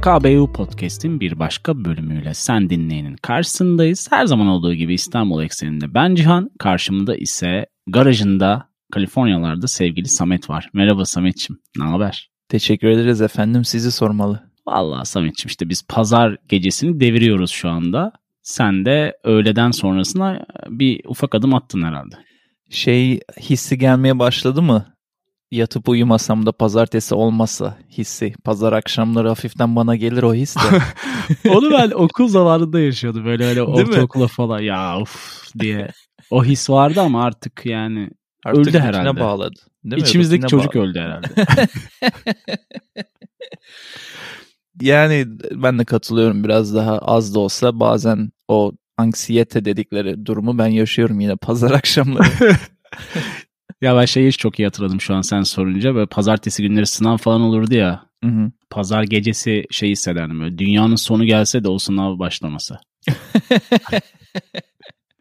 PKBU Podcast'in bir başka bölümüyle sen dinleyenin karşısındayız. Her zaman olduğu gibi İstanbul ekseninde ben Cihan, karşımda ise garajında Kaliforniyalarda sevgili Samet var. Merhaba Sametçim, ne haber? Teşekkür ederiz efendim, sizi sormalı. Vallahi Sametçim işte biz pazar gecesini deviriyoruz şu anda. Sen de öğleden sonrasına bir ufak adım attın herhalde. Şey hissi gelmeye başladı mı? Yatıp uyumasam da pazartesi olmasa hissi. Pazar akşamları hafiften bana gelir o his de. Onu ben okul zamanında yaşıyordum böyle öyle ortaokula falan ya uf diye. O his vardı ama artık yani artık öldü herhalde. bağladı. Değil İçimizdeki çocuk bağladı. öldü herhalde. yani ben de katılıyorum biraz daha az da olsa bazen o anksiyete dedikleri durumu ben yaşıyorum yine pazar akşamları. Ya ben şeyi çok iyi hatırladım şu an sen sorunca. Böyle pazartesi günleri sınav falan olurdu ya. Hı hı. Pazar gecesi şey hissederdim böyle. Dünyanın sonu gelse de o sınav başlamasa.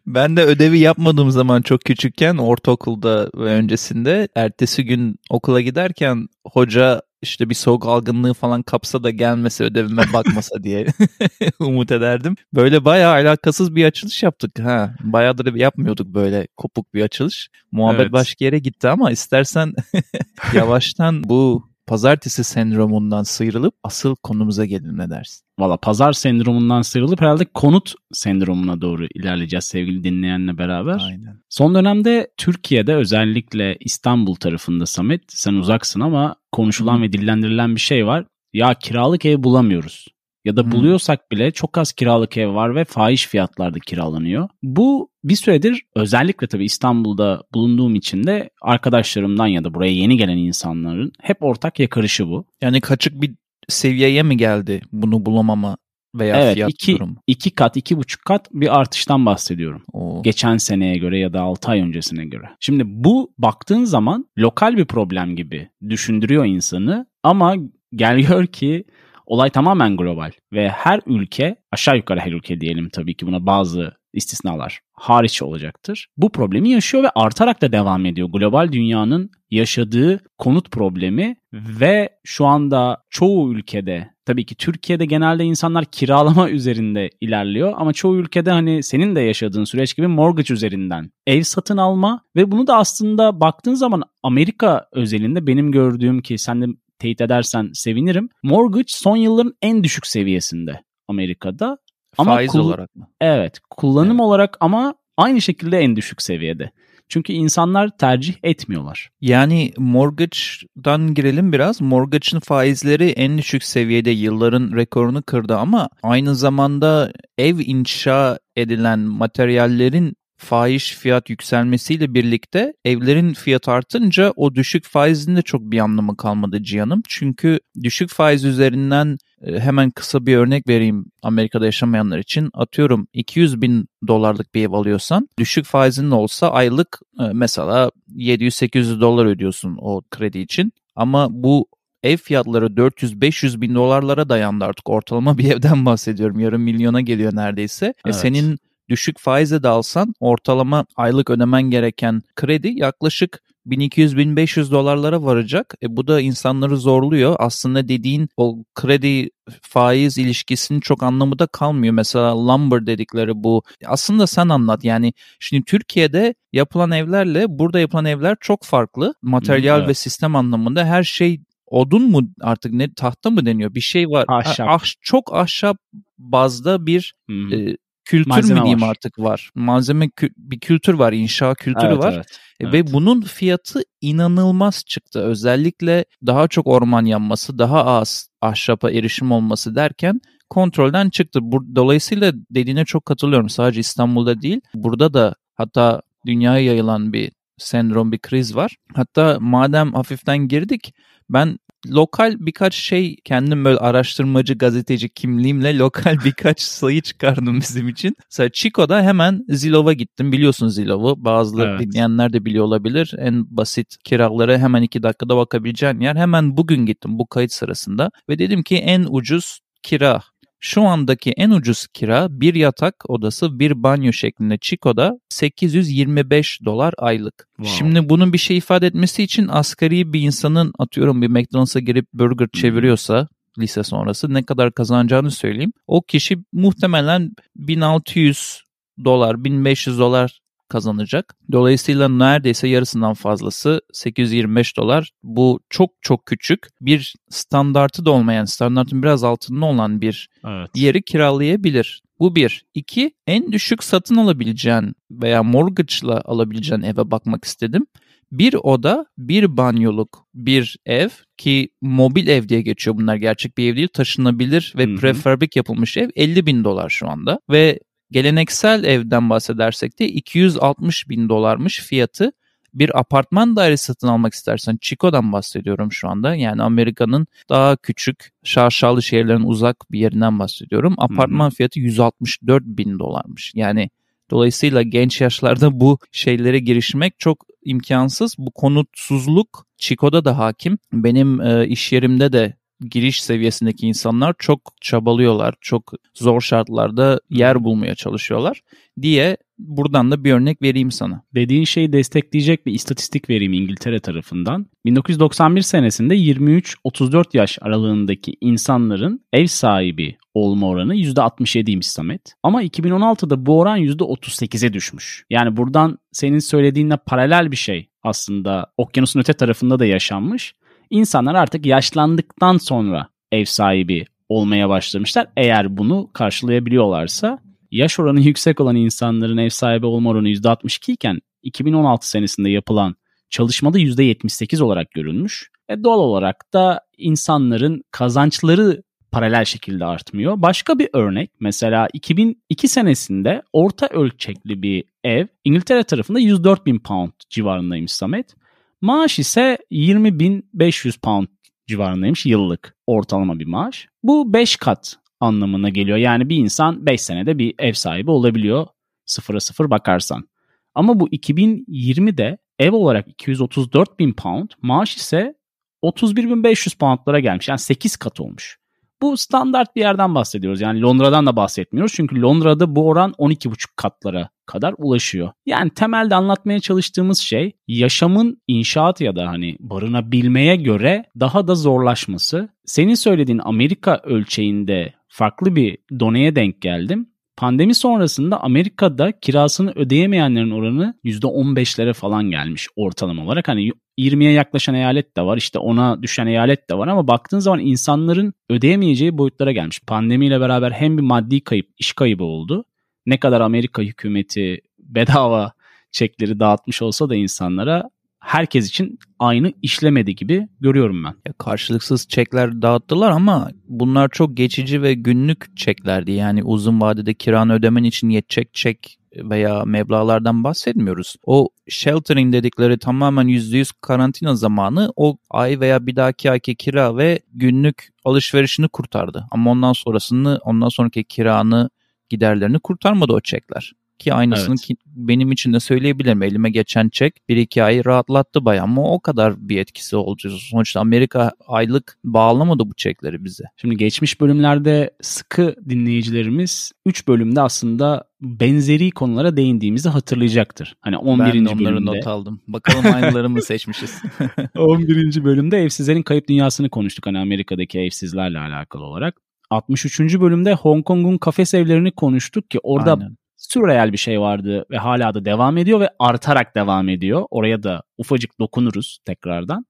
ben de ödevi yapmadığım zaman çok küçükken ortaokulda ve öncesinde ertesi gün okula giderken hoca işte bir soğuk algınlığı falan kapsa da gelmese ödevime bakmasa diye umut ederdim. Böyle bayağı alakasız bir açılış yaptık. Ha, bayağıdır yapmıyorduk böyle kopuk bir açılış. Muhabbet evet. başka yere gitti ama istersen yavaştan bu pazartesi sendromundan sıyrılıp asıl konumuza gelin ne dersin? Valla pazar sendromundan sıyrılıp herhalde konut sendromuna doğru ilerleyeceğiz sevgili dinleyenle beraber. Aynen. Son dönemde Türkiye'de özellikle İstanbul tarafında Samet sen uzaksın ama konuşulan Hı. ve dillendirilen bir şey var. Ya kiralık ev bulamıyoruz ya da buluyorsak bile çok az kiralık ev var ve fahiş fiyatlarda kiralanıyor. Bu bir süredir özellikle tabii İstanbul'da bulunduğum için de arkadaşlarımdan ya da buraya yeni gelen insanların hep ortak yakarışı bu. Yani kaçık bir seviyeye mi geldi bunu bulamama veya evet, fiyat iki, durumu? iki kat, iki buçuk kat bir artıştan bahsediyorum. Oo. Geçen seneye göre ya da altı ay öncesine göre. Şimdi bu baktığın zaman lokal bir problem gibi düşündürüyor insanı ama gel gör ki olay tamamen global ve her ülke aşağı yukarı her ülke diyelim tabii ki buna bazı istisnalar hariç olacaktır. Bu problemi yaşıyor ve artarak da devam ediyor. Global dünyanın yaşadığı konut problemi ve şu anda çoğu ülkede tabii ki Türkiye'de genelde insanlar kiralama üzerinde ilerliyor ama çoğu ülkede hani senin de yaşadığın süreç gibi mortgage üzerinden ev satın alma ve bunu da aslında baktığın zaman Amerika özelinde benim gördüğüm ki sen de teyit edersen sevinirim. Mortgage son yılların en düşük seviyesinde Amerika'da. Ama Faiz olarak mı? Evet. Kullanım evet. olarak ama aynı şekilde en düşük seviyede. Çünkü insanlar tercih etmiyorlar. Yani mortgage'dan girelim biraz. Mortgage'ın faizleri en düşük seviyede yılların rekorunu kırdı ama aynı zamanda ev inşa edilen materyallerin fahiş fiyat yükselmesiyle birlikte evlerin fiyatı artınca o düşük faizin de çok bir anlamı kalmadı Cihan'ım. Çünkü düşük faiz üzerinden e, hemen kısa bir örnek vereyim Amerika'da yaşamayanlar için. Atıyorum 200 bin dolarlık bir ev alıyorsan düşük faizin olsa aylık e, mesela 700-800 dolar ödüyorsun o kredi için. Ama bu ev fiyatları 400-500 bin dolarlara dayandı artık. Ortalama bir evden bahsediyorum. Yarım milyona geliyor neredeyse. E, evet. E senin düşük faize de alsan ortalama aylık ödemen gereken kredi yaklaşık 1200-1500 dolarlara varacak. E bu da insanları zorluyor. Aslında dediğin o kredi faiz ilişkisinin çok anlamı da kalmıyor. Mesela lumber dedikleri bu. Aslında sen anlat. Yani şimdi Türkiye'de yapılan evlerle burada yapılan evler çok farklı. Materyal evet. ve sistem anlamında her şey odun mu artık ne tahta mı deniyor bir şey var. Ahşap. Ah, çok ahşap bazda bir e, kültür Malzeme mü diyeyim var. artık var. Malzeme bir kültür var, inşa kültürü evet, var. Evet, e, evet. Ve bunun fiyatı inanılmaz çıktı. Özellikle daha çok orman yanması, daha az ahşapa erişim olması derken kontrolden çıktı. Dolayısıyla dediğine çok katılıyorum. Sadece İstanbul'da değil, burada da hatta dünyaya yayılan bir sendrom, bir kriz var. Hatta madem hafiften girdik, ben lokal birkaç şey kendim böyle araştırmacı gazeteci kimliğimle lokal birkaç sayı çıkardım bizim için. Mesela Chico'da hemen Zillow'a gittim. Biliyorsun Zillow'u. Bazıları evet. dinleyenler de biliyor olabilir. En basit kiralara hemen iki dakikada bakabileceğin yer. Hemen bugün gittim bu kayıt sırasında. Ve dedim ki en ucuz kira şu andaki en ucuz kira bir yatak odası bir banyo şeklinde Chico'da 825 dolar aylık. Wow. Şimdi bunun bir şey ifade etmesi için asgari bir insanın atıyorum bir McDonald's'a girip burger çeviriyorsa lise sonrası ne kadar kazanacağını söyleyeyim. O kişi muhtemelen 1600 dolar, 1500 dolar kazanacak. Dolayısıyla neredeyse yarısından fazlası 825 dolar. Bu çok çok küçük bir standartı da olmayan, standartın biraz altında olan bir evet. yeri kiralayabilir. Bu bir. İki, en düşük satın alabileceğin veya mortgage'la alabileceğin eve bakmak istedim. Bir oda, bir banyoluk, bir ev ki mobil ev diye geçiyor bunlar gerçek bir ev değil taşınabilir ve prefabrik yapılmış ev 50 bin dolar şu anda ve Geleneksel evden bahsedersek de 260 bin dolarmış fiyatı. Bir apartman dairesi satın almak istersen Chico'dan bahsediyorum şu anda. Yani Amerika'nın daha küçük şarşalı şehirlerin uzak bir yerinden bahsediyorum. Apartman hmm. fiyatı 164 bin dolarmış. Yani dolayısıyla genç yaşlarda bu şeylere girişmek çok imkansız. Bu konutsuzluk Chico'da da hakim. Benim e, iş yerimde de giriş seviyesindeki insanlar çok çabalıyorlar. Çok zor şartlarda yer bulmaya çalışıyorlar diye buradan da bir örnek vereyim sana. Dediğin şeyi destekleyecek bir istatistik vereyim İngiltere tarafından. 1991 senesinde 23-34 yaş aralığındaki insanların ev sahibi olma oranı %67'ymiş Samet. Ama 2016'da bu oran %38'e düşmüş. Yani buradan senin söylediğinle paralel bir şey aslında okyanusun öte tarafında da yaşanmış insanlar artık yaşlandıktan sonra ev sahibi olmaya başlamışlar. Eğer bunu karşılayabiliyorlarsa yaş oranı yüksek olan insanların ev sahibi olma oranı %62 iken 2016 senesinde yapılan çalışmada %78 olarak görülmüş. E doğal olarak da insanların kazançları paralel şekilde artmıyor. Başka bir örnek mesela 2002 senesinde orta ölçekli bir ev İngiltere tarafında 104 bin pound civarındaymış Samet. Maaş ise 20.500 pound civarındaymış yıllık ortalama bir maaş. Bu 5 kat anlamına geliyor. Yani bir insan 5 senede bir ev sahibi olabiliyor sıfıra sıfır bakarsan. Ama bu 2020'de ev olarak 234 bin pound, maaş ise 31.500 poundlara gelmiş. Yani 8 kat olmuş. Bu standart bir yerden bahsediyoruz. Yani Londra'dan da bahsetmiyoruz. Çünkü Londra'da bu oran 12,5 katlara kadar ulaşıyor. Yani temelde anlatmaya çalıştığımız şey yaşamın inşaat ya da hani barınabilmeye göre daha da zorlaşması. Senin söylediğin Amerika ölçeğinde farklı bir doneye denk geldim. Pandemi sonrasında Amerika'da kirasını ödeyemeyenlerin oranı %15'lere falan gelmiş ortalama olarak. Hani 20'ye yaklaşan eyalet de var işte ona düşen eyalet de var ama baktığın zaman insanların ödeyemeyeceği boyutlara gelmiş. Pandemiyle beraber hem bir maddi kayıp, iş kaybı oldu. Ne kadar Amerika hükümeti bedava çekleri dağıtmış olsa da insanlara herkes için aynı işlemedi gibi görüyorum ben. Ya karşılıksız çekler dağıttılar ama bunlar çok geçici ve günlük çeklerdi. Yani uzun vadede kiranı ödemen için yetecek çek veya meblalardan bahsetmiyoruz. O sheltering dedikleri tamamen %100 karantina zamanı o ay veya bir dahaki ayki kira ve günlük alışverişini kurtardı. Ama ondan sonrasını, ondan sonraki kiranı, giderlerini kurtarmadı o çekler. Ki aynısını evet. ki benim için de söyleyebilirim. Elime geçen çek bir iki ay rahatlattı bayağı ama o kadar bir etkisi olacak. Sonuçta Amerika aylık bağlamadı bu çekleri bize. Şimdi geçmiş bölümlerde sıkı dinleyicilerimiz 3 bölümde aslında benzeri konulara değindiğimizi hatırlayacaktır. Hani 11. Ben onları bölümde. not aldım. Bakalım aynıları mı seçmişiz? 11. bölümde evsizlerin kayıp dünyasını konuştuk. Hani Amerika'daki evsizlerle alakalı olarak. 63. bölümde Hong Kong'un kafes evlerini konuştuk ki orada Aynen sürreel bir şey vardı ve hala da devam ediyor ve artarak devam ediyor. Oraya da ufacık dokunuruz tekrardan.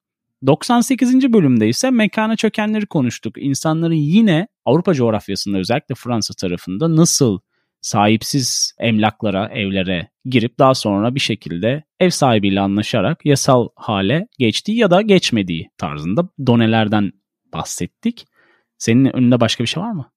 98. bölümde ise mekana çökenleri konuştuk. İnsanların yine Avrupa coğrafyasında özellikle Fransa tarafında nasıl sahipsiz emlaklara, evlere girip daha sonra bir şekilde ev sahibiyle anlaşarak yasal hale geçtiği ya da geçmediği tarzında donelerden bahsettik. Senin önünde başka bir şey var mı?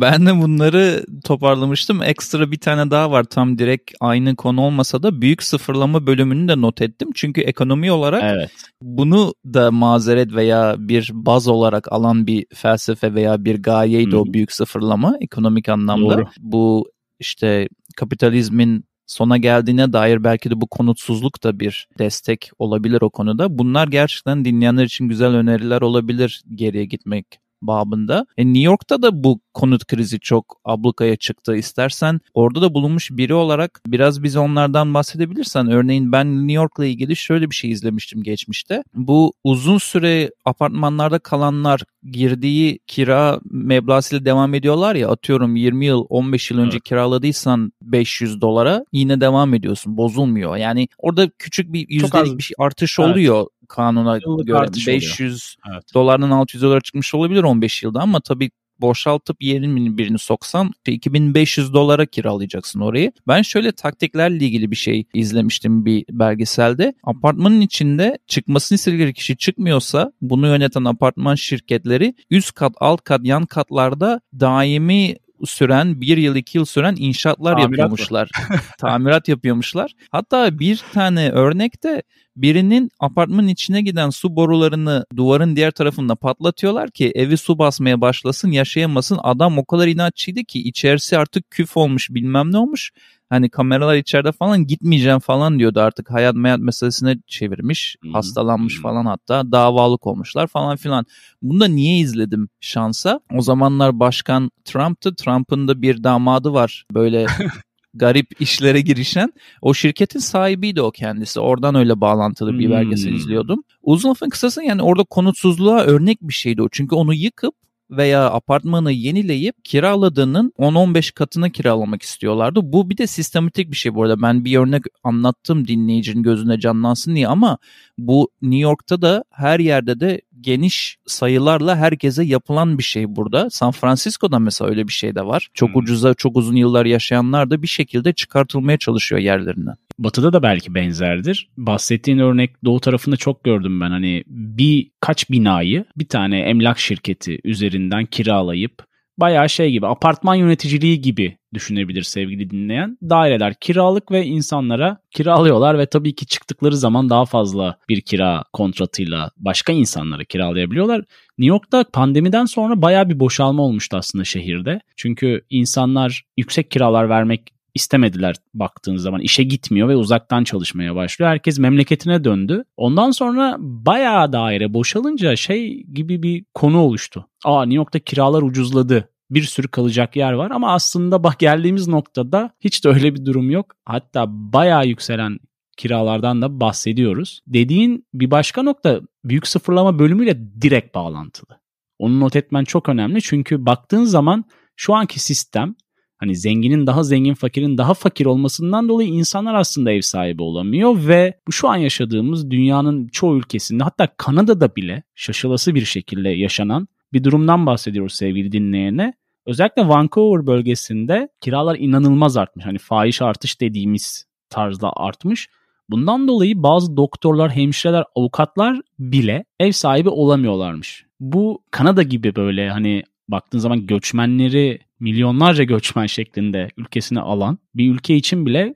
Ben de bunları toparlamıştım. Ekstra bir tane daha var tam direkt aynı konu olmasa da büyük sıfırlama bölümünü de not ettim. Çünkü ekonomi olarak evet. bunu da mazeret veya bir baz olarak alan bir felsefe veya bir gayeydi hmm. o büyük sıfırlama ekonomik anlamda. Doğru. Bu işte kapitalizmin sona geldiğine dair belki de bu konutsuzluk da bir destek olabilir o konuda. Bunlar gerçekten dinleyenler için güzel öneriler olabilir geriye gitmek babında. E New York'ta da bu konut krizi çok ablukaya çıktı. İstersen orada da bulunmuş biri olarak biraz biz onlardan bahsedebilirsen. Örneğin ben New York'la ilgili şöyle bir şey izlemiştim geçmişte. Bu uzun süre apartmanlarda kalanlar girdiği kira meblağıyla devam ediyorlar ya atıyorum 20 yıl 15 yıl önce evet. kiraladıysan 500 dolara yine devam ediyorsun bozulmuyor. Yani orada küçük bir yüzdelik bir şey artış evet. oluyor kanuna Yıllık göre 500 evet. dolardan 600 dolara çıkmış olabilir 15 yılda ama tabii boşaltıp yerin birini soksan 2500 dolara kiralayacaksın orayı. Ben şöyle taktiklerle ilgili bir şey izlemiştim bir belgeselde. Apartmanın içinde çıkmasını istedikleri kişi çıkmıyorsa bunu yöneten apartman şirketleri üst kat, alt kat, yan katlarda daimi süren bir yıl iki yıl süren inşaatlar Tamirat yapıyormuşlar. Tamirat yapıyormuşlar. Hatta bir tane örnekte birinin apartmanın içine giden su borularını duvarın diğer tarafında patlatıyorlar ki evi su basmaya başlasın yaşayamasın. Adam o kadar inatçıydı ki içerisi artık küf olmuş bilmem ne olmuş. Hani kameralar içeride falan gitmeyeceğim falan diyordu artık hayat meyat meselesine çevirmiş. Hmm. Hastalanmış falan hatta davalık olmuşlar falan filan. Bunu da niye izledim şansa? O zamanlar başkan Trump'tı. Trump'ın da bir damadı var. Böyle garip işlere girişen o şirketin sahibiydi o kendisi. Oradan öyle bağlantılı bir belgesel hmm. izliyordum. Uzun lafın kısası yani orada konutsuzluğa örnek bir şeydi o. Çünkü onu yıkıp veya apartmanı yenileyip kiraladığının 10-15 katını kiralamak istiyorlardı. Bu bir de sistematik bir şey bu arada. Ben bir örnek anlattım dinleyicinin gözünde canlansın diye ama bu New York'ta da her yerde de geniş sayılarla herkese yapılan bir şey burada. San Francisco'da mesela öyle bir şey de var. Çok hmm. ucuza çok uzun yıllar yaşayanlar da bir şekilde çıkartılmaya çalışıyor yerlerinden. Batı'da da belki benzerdir. Bahsettiğin örnek doğu tarafında çok gördüm ben. Hani bir kaç binayı bir tane emlak şirketi üzerinden kiralayıp bayağı şey gibi apartman yöneticiliği gibi düşünebilir sevgili dinleyen. Daireler kiralık ve insanlara kiralıyorlar ve tabii ki çıktıkları zaman daha fazla bir kira kontratıyla başka insanlara kiralayabiliyorlar. New York'ta pandemiden sonra bayağı bir boşalma olmuştu aslında şehirde. Çünkü insanlar yüksek kiralar vermek istemediler baktığınız zaman. işe gitmiyor ve uzaktan çalışmaya başlıyor. Herkes memleketine döndü. Ondan sonra bayağı daire boşalınca şey gibi bir konu oluştu. Aa New York'ta kiralar ucuzladı bir sürü kalacak yer var ama aslında bak geldiğimiz noktada hiç de öyle bir durum yok. Hatta bayağı yükselen kiralardan da bahsediyoruz. Dediğin bir başka nokta büyük sıfırlama bölümüyle direkt bağlantılı. Onu not etmen çok önemli çünkü baktığın zaman şu anki sistem hani zenginin daha zengin, fakirin daha fakir olmasından dolayı insanlar aslında ev sahibi olamıyor ve bu şu an yaşadığımız dünyanın çoğu ülkesinde hatta Kanada'da bile şaşılası bir şekilde yaşanan bir durumdan bahsediyoruz sevgili dinleyene. Özellikle Vancouver bölgesinde kiralar inanılmaz artmış. Hani fahiş artış dediğimiz tarzda artmış. Bundan dolayı bazı doktorlar, hemşireler, avukatlar bile ev sahibi olamıyorlarmış. Bu Kanada gibi böyle hani baktığın zaman göçmenleri milyonlarca göçmen şeklinde ülkesine alan bir ülke için bile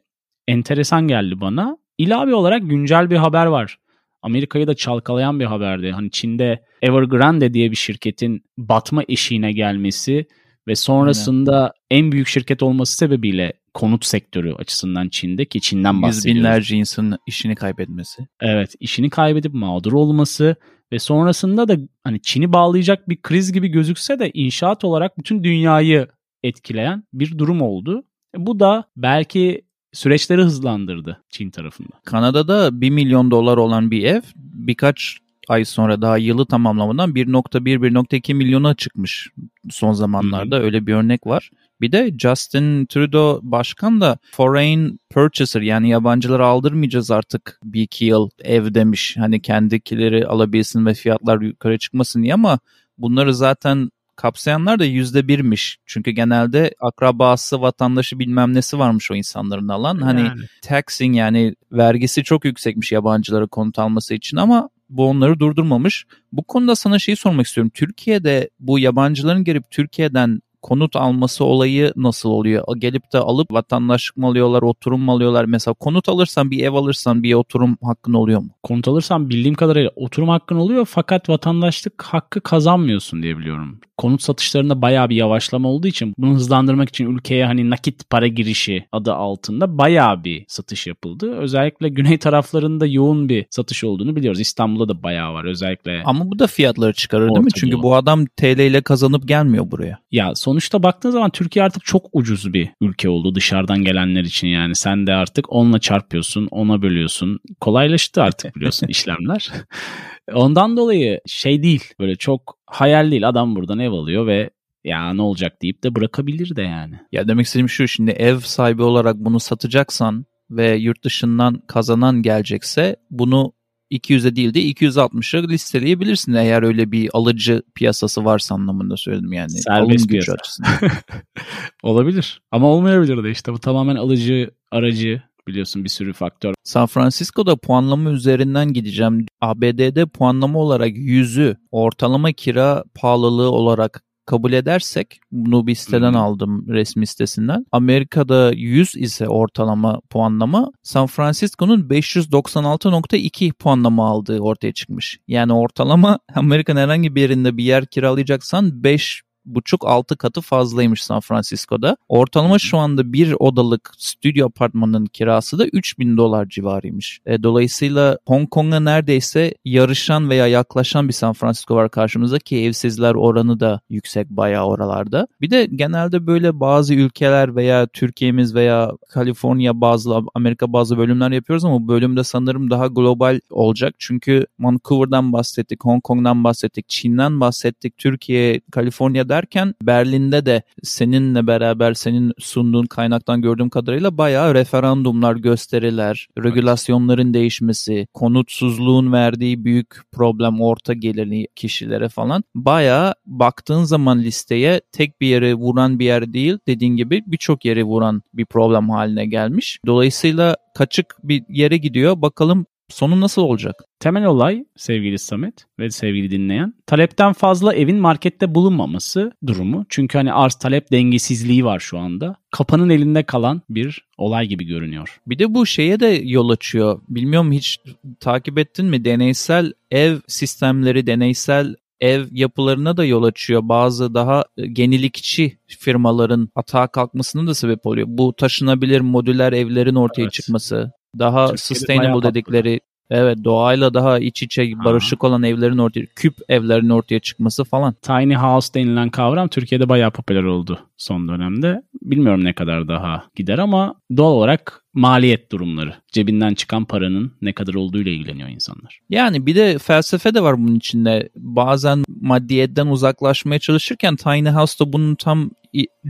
enteresan geldi bana. İlave olarak güncel bir haber var. Amerika'yı da çalkalayan bir haberdi. Hani Çin'de Evergrande diye bir şirketin batma eşiğine gelmesi ve sonrasında Aynen. en büyük şirket olması sebebiyle konut sektörü açısından Çin'de ki Çin'den bahsediyoruz. Yüz binlerce insanın işini kaybetmesi. Evet işini kaybedip mağdur olması ve sonrasında da hani Çin'i bağlayacak bir kriz gibi gözükse de inşaat olarak bütün dünyayı etkileyen bir durum oldu. Bu da belki süreçleri hızlandırdı Çin tarafında. Kanada'da 1 milyon dolar olan bir ev birkaç ay sonra daha yılı tamamlamadan 1.1-1.2 milyona çıkmış son zamanlarda. Hı hı. Öyle bir örnek var. Bir de Justin Trudeau başkan da foreign purchaser yani yabancıları aldırmayacağız artık bir iki yıl ev demiş. Hani kendikileri alabilsin ve fiyatlar yukarı çıkmasın diye ama bunları zaten kapsayanlar da yüzde birmiş. Çünkü genelde akrabası, vatandaşı bilmem nesi varmış o insanların alan. Hani yani. taxing yani vergisi çok yüksekmiş yabancılara konut alması için ama bu onları durdurmamış. Bu konuda sana şeyi sormak istiyorum. Türkiye'de bu yabancıların gelip Türkiye'den konut alması olayı nasıl oluyor? Gelip de alıp vatandaşlık mı alıyorlar, oturum mu alıyorlar? Mesela konut alırsan, bir ev alırsan bir oturum hakkın oluyor mu? Konut alırsan bildiğim kadarıyla oturum hakkın oluyor fakat vatandaşlık hakkı kazanmıyorsun diye biliyorum. Konut satışlarında bayağı bir yavaşlama olduğu için bunu hızlandırmak için ülkeye hani nakit para girişi adı altında bayağı bir satış yapıldı. Özellikle güney taraflarında yoğun bir satış olduğunu biliyoruz. İstanbul'da da bayağı var özellikle. Ama bu da fiyatları çıkarır değil mi? Çünkü bu adam TL ile kazanıp gelmiyor buraya. Ya sonuçta baktığın zaman Türkiye artık çok ucuz bir ülke oldu dışarıdan gelenler için yani. Sen de artık onunla çarpıyorsun, ona bölüyorsun. Kolaylaştı artık biliyorsun işlemler. Ondan dolayı şey değil böyle çok hayal değil adam buradan ev alıyor ve ya ne olacak deyip de bırakabilir de yani. Ya demek istediğim şu şimdi ev sahibi olarak bunu satacaksan ve yurt dışından kazanan gelecekse bunu 200'e değil de 260'a listeleyebilirsin eğer öyle bir alıcı piyasası varsa anlamında söyledim yani. Serbest piyasa. Olabilir ama olmayabilir de işte bu tamamen alıcı aracı biliyorsun bir sürü faktör. San Francisco'da puanlama üzerinden gideceğim. ABD'de puanlama olarak yüzü ortalama kira pahalılığı olarak kabul edersek bunu bir siteden hmm. aldım resmi sitesinden. Amerika'da 100 ise ortalama puanlama San Francisco'nun 596.2 puanlama aldığı ortaya çıkmış. Yani ortalama Amerika'nın herhangi bir yerinde bir yer kiralayacaksan 5 buçuk altı katı fazlaymış San Francisco'da. Ortalama şu anda bir odalık stüdyo apartmanının kirası da 3000 dolar civarıymış. E, dolayısıyla Hong Kong'a neredeyse yarışan veya yaklaşan bir San Francisco var karşımızda ki evsizler oranı da yüksek bayağı oralarda. Bir de genelde böyle bazı ülkeler veya Türkiye'miz veya Kaliforniya bazı Amerika bazı bölümler yapıyoruz ama bu bölümde sanırım daha global olacak. Çünkü Vancouver'dan bahsettik, Hong Kong'dan bahsettik, Çin'den bahsettik, Türkiye, Kaliforniya derken Berlin'de de seninle beraber senin sunduğun kaynaktan gördüğüm kadarıyla bayağı referandumlar, gösteriler, regülasyonların değişmesi, konutsuzluğun verdiği büyük problem orta gelirli kişilere falan bayağı baktığın zaman listeye tek bir yere vuran bir yer değil dediğin gibi birçok yere vuran bir problem haline gelmiş. Dolayısıyla kaçık bir yere gidiyor. Bakalım Sonu nasıl olacak? Temel olay sevgili Samet ve sevgili dinleyen talepten fazla evin markette bulunmaması durumu. Çünkü hani arz talep dengesizliği var şu anda. Kapanın elinde kalan bir olay gibi görünüyor. Bir de bu şeye de yol açıyor. Bilmiyorum hiç takip ettin mi? Deneysel ev sistemleri, deneysel ev yapılarına da yol açıyor. Bazı daha yenilikçi firmaların atağa kalkmasının da sebep oluyor. Bu taşınabilir modüler evlerin ortaya evet. çıkması, daha Türkiye'de sustainable dedikleri Evet doğayla daha iç içe barışık olan evlerin ortaya, küp evlerin ortaya çıkması falan. Tiny house denilen kavram Türkiye'de bayağı popüler oldu son dönemde. Bilmiyorum ne kadar daha gider ama doğal olarak maliyet durumları. Cebinden çıkan paranın ne kadar olduğu ile ilgileniyor insanlar. Yani bir de felsefe de var bunun içinde. Bazen maddiyetten uzaklaşmaya çalışırken Tiny House'da bunun tam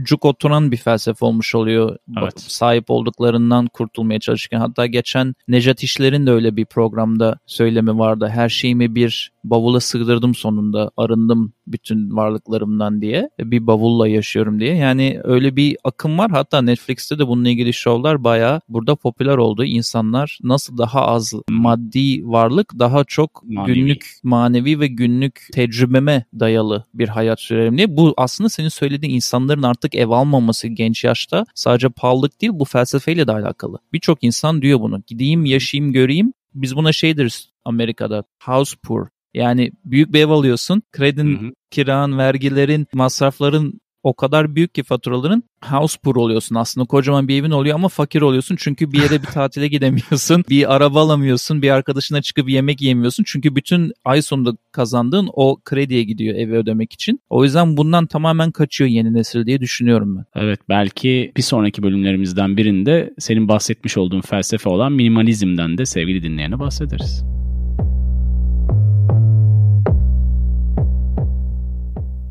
cuk oturan bir felsefe olmuş oluyor. Evet. Sahip olduklarından kurtulmaya çalışırken. Hatta geçen Nejat İşler'in de öyle bir programda söylemi vardı. Her şeyimi bir bavula sığdırdım sonunda. Arındım bütün varlıklarımdan diye. Bir bavulla yaşıyorum diye. Yani öyle bir akım var. Hatta Netflix'te de bununla ilgili şovlar bayağı burada popüler oldu. İnsanlar nasıl daha az maddi varlık daha çok manevi. günlük manevi ve günlük tecrübeme dayalı bir hayat sürerim diye. Bu aslında senin söylediğin insanların artık ev almaması genç yaşta sadece pahalılık değil bu felsefeyle de alakalı. Birçok insan diyor bunu. Gideyim yaşayayım göreyim. Biz buna şey deriz Amerika'da house poor. Yani büyük bir ev alıyorsun. Kredin, hı hı. kiran, vergilerin, masrafların o kadar büyük ki faturaların house poor oluyorsun aslında. Kocaman bir evin oluyor ama fakir oluyorsun. Çünkü bir yere bir tatile gidemiyorsun. Bir araba alamıyorsun. Bir arkadaşına çıkıp yemek yemiyorsun çünkü bütün ay sonunda kazandığın o krediye gidiyor evi ödemek için. O yüzden bundan tamamen kaçıyor yeni nesil diye düşünüyorum ben. Evet belki bir sonraki bölümlerimizden birinde senin bahsetmiş olduğun felsefe olan minimalizmden de sevgili dinleyene bahsederiz.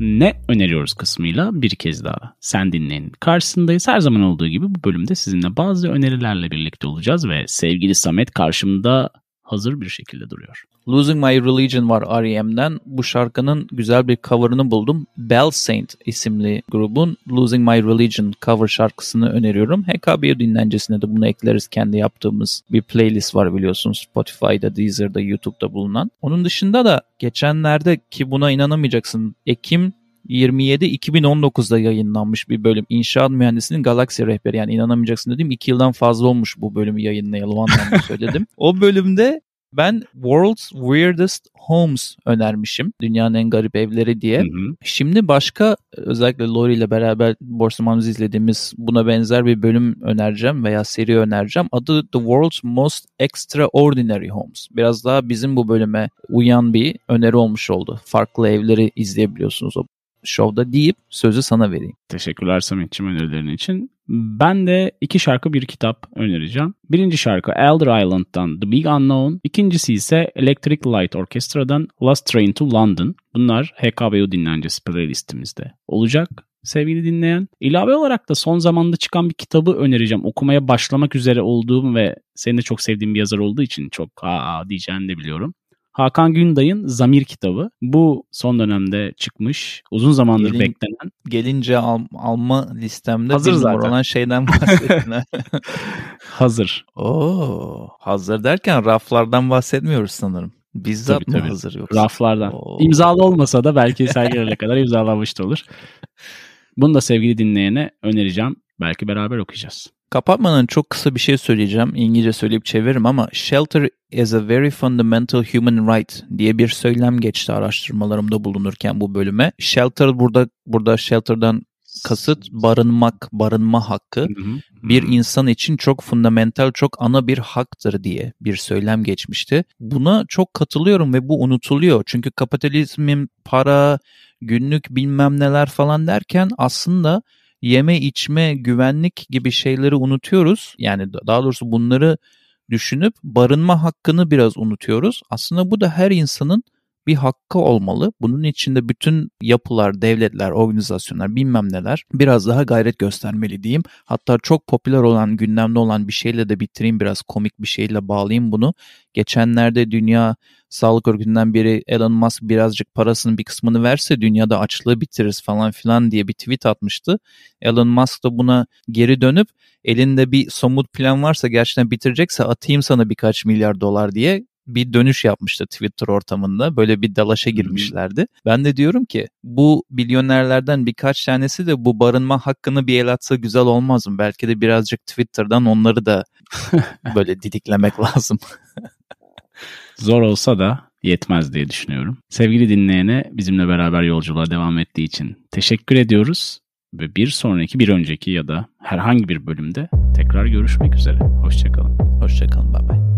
Ne öneriyoruz kısmıyla bir kez daha sen dinleyin. Karşısındayız. Her zaman olduğu gibi bu bölümde sizinle bazı önerilerle birlikte olacağız ve sevgili Samet karşımda hazır bir şekilde duruyor. Losing My Religion var R.E.M'den. Bu şarkının güzel bir cover'ını buldum. Bell Saint isimli grubun Losing My Religion cover şarkısını öneriyorum. HKB dinlencesine de bunu ekleriz. Kendi yaptığımız bir playlist var biliyorsunuz. Spotify'da, Deezer'da, YouTube'da bulunan. Onun dışında da geçenlerde ki buna inanamayacaksın. Ekim 27 2019'da yayınlanmış bir bölüm. İnşaat mühendisinin galaksi rehberi yani inanamayacaksın dedim. 2 yıldan fazla olmuş bu bölümü yayınlayalı o anlamda söyledim. o bölümde Ben World's Weirdest Homes önermişim. Dünyanın en garip evleri diye. Hı hı. Şimdi başka özellikle Lori ile beraber Borsamanız izlediğimiz buna benzer bir bölüm önereceğim veya seri önereceğim. Adı The World's Most Extraordinary Homes. Biraz daha bizim bu bölüme uyan bir öneri olmuş oldu. Farklı evleri izleyebiliyorsunuz o şovda deyip sözü sana vereyim. Teşekkürler Samet'ciğim önerilerin için. Ben de iki şarkı bir kitap önereceğim. Birinci şarkı Elder Island'dan The Big Unknown. İkincisi ise Electric Light Orchestra'dan Last Train to London. Bunlar HKBU dinlencesi playlistimizde olacak sevgili dinleyen. İlave olarak da son zamanda çıkan bir kitabı önereceğim. Okumaya başlamak üzere olduğum ve senin de çok sevdiğim bir yazar olduğu için çok aa diyeceğini de biliyorum. Hakan Günday'ın Zamir kitabı. Bu son dönemde çıkmış. Uzun zamandır Gelin, beklenen. Gelince al, alma listemde hazır bir zaten. olan şeyden bahsettin. hazır. Oo, hazır derken raflardan bahsetmiyoruz sanırım. Bizzat tabii, mı tabii. hazır yoksa? Raflardan. Oo. İmzalı olmasa da belki sergilere kadar imzalanmış da olur. Bunu da sevgili dinleyene önereceğim. Belki beraber okuyacağız. Kapatmadan çok kısa bir şey söyleyeceğim. İngilizce söyleyip çeviririm ama shelter is a very fundamental human right diye bir söylem geçti araştırmalarımda bulunurken bu bölüme. Shelter burada burada shelter'dan kasıt barınmak, barınma hakkı bir insan için çok fundamental, çok ana bir haktır diye bir söylem geçmişti. Buna çok katılıyorum ve bu unutuluyor. Çünkü kapitalizmin para, günlük bilmem neler falan derken aslında yeme içme güvenlik gibi şeyleri unutuyoruz. Yani daha doğrusu bunları düşünüp barınma hakkını biraz unutuyoruz. Aslında bu da her insanın bir hakkı olmalı. Bunun içinde bütün yapılar, devletler, organizasyonlar bilmem neler biraz daha gayret göstermeli diyeyim. Hatta çok popüler olan, gündemde olan bir şeyle de bitireyim biraz komik bir şeyle bağlayayım bunu. Geçenlerde Dünya Sağlık Örgütü'nden biri Elon Musk birazcık parasının bir kısmını verse dünyada açlığı bitiririz falan filan diye bir tweet atmıştı. Elon Musk da buna geri dönüp elinde bir somut plan varsa gerçekten bitirecekse atayım sana birkaç milyar dolar diye bir dönüş yapmıştı Twitter ortamında. Böyle bir dalaşa girmişlerdi. Ben de diyorum ki bu milyonerlerden birkaç tanesi de bu barınma hakkını bir el atsa güzel olmaz mı? Belki de birazcık Twitter'dan onları da böyle didiklemek lazım. Zor olsa da yetmez diye düşünüyorum. Sevgili dinleyene bizimle beraber yolculuğa devam ettiği için teşekkür ediyoruz ve bir sonraki, bir önceki ya da herhangi bir bölümde tekrar görüşmek üzere. Hoşçakalın. Hoşçakalın. Bye bye.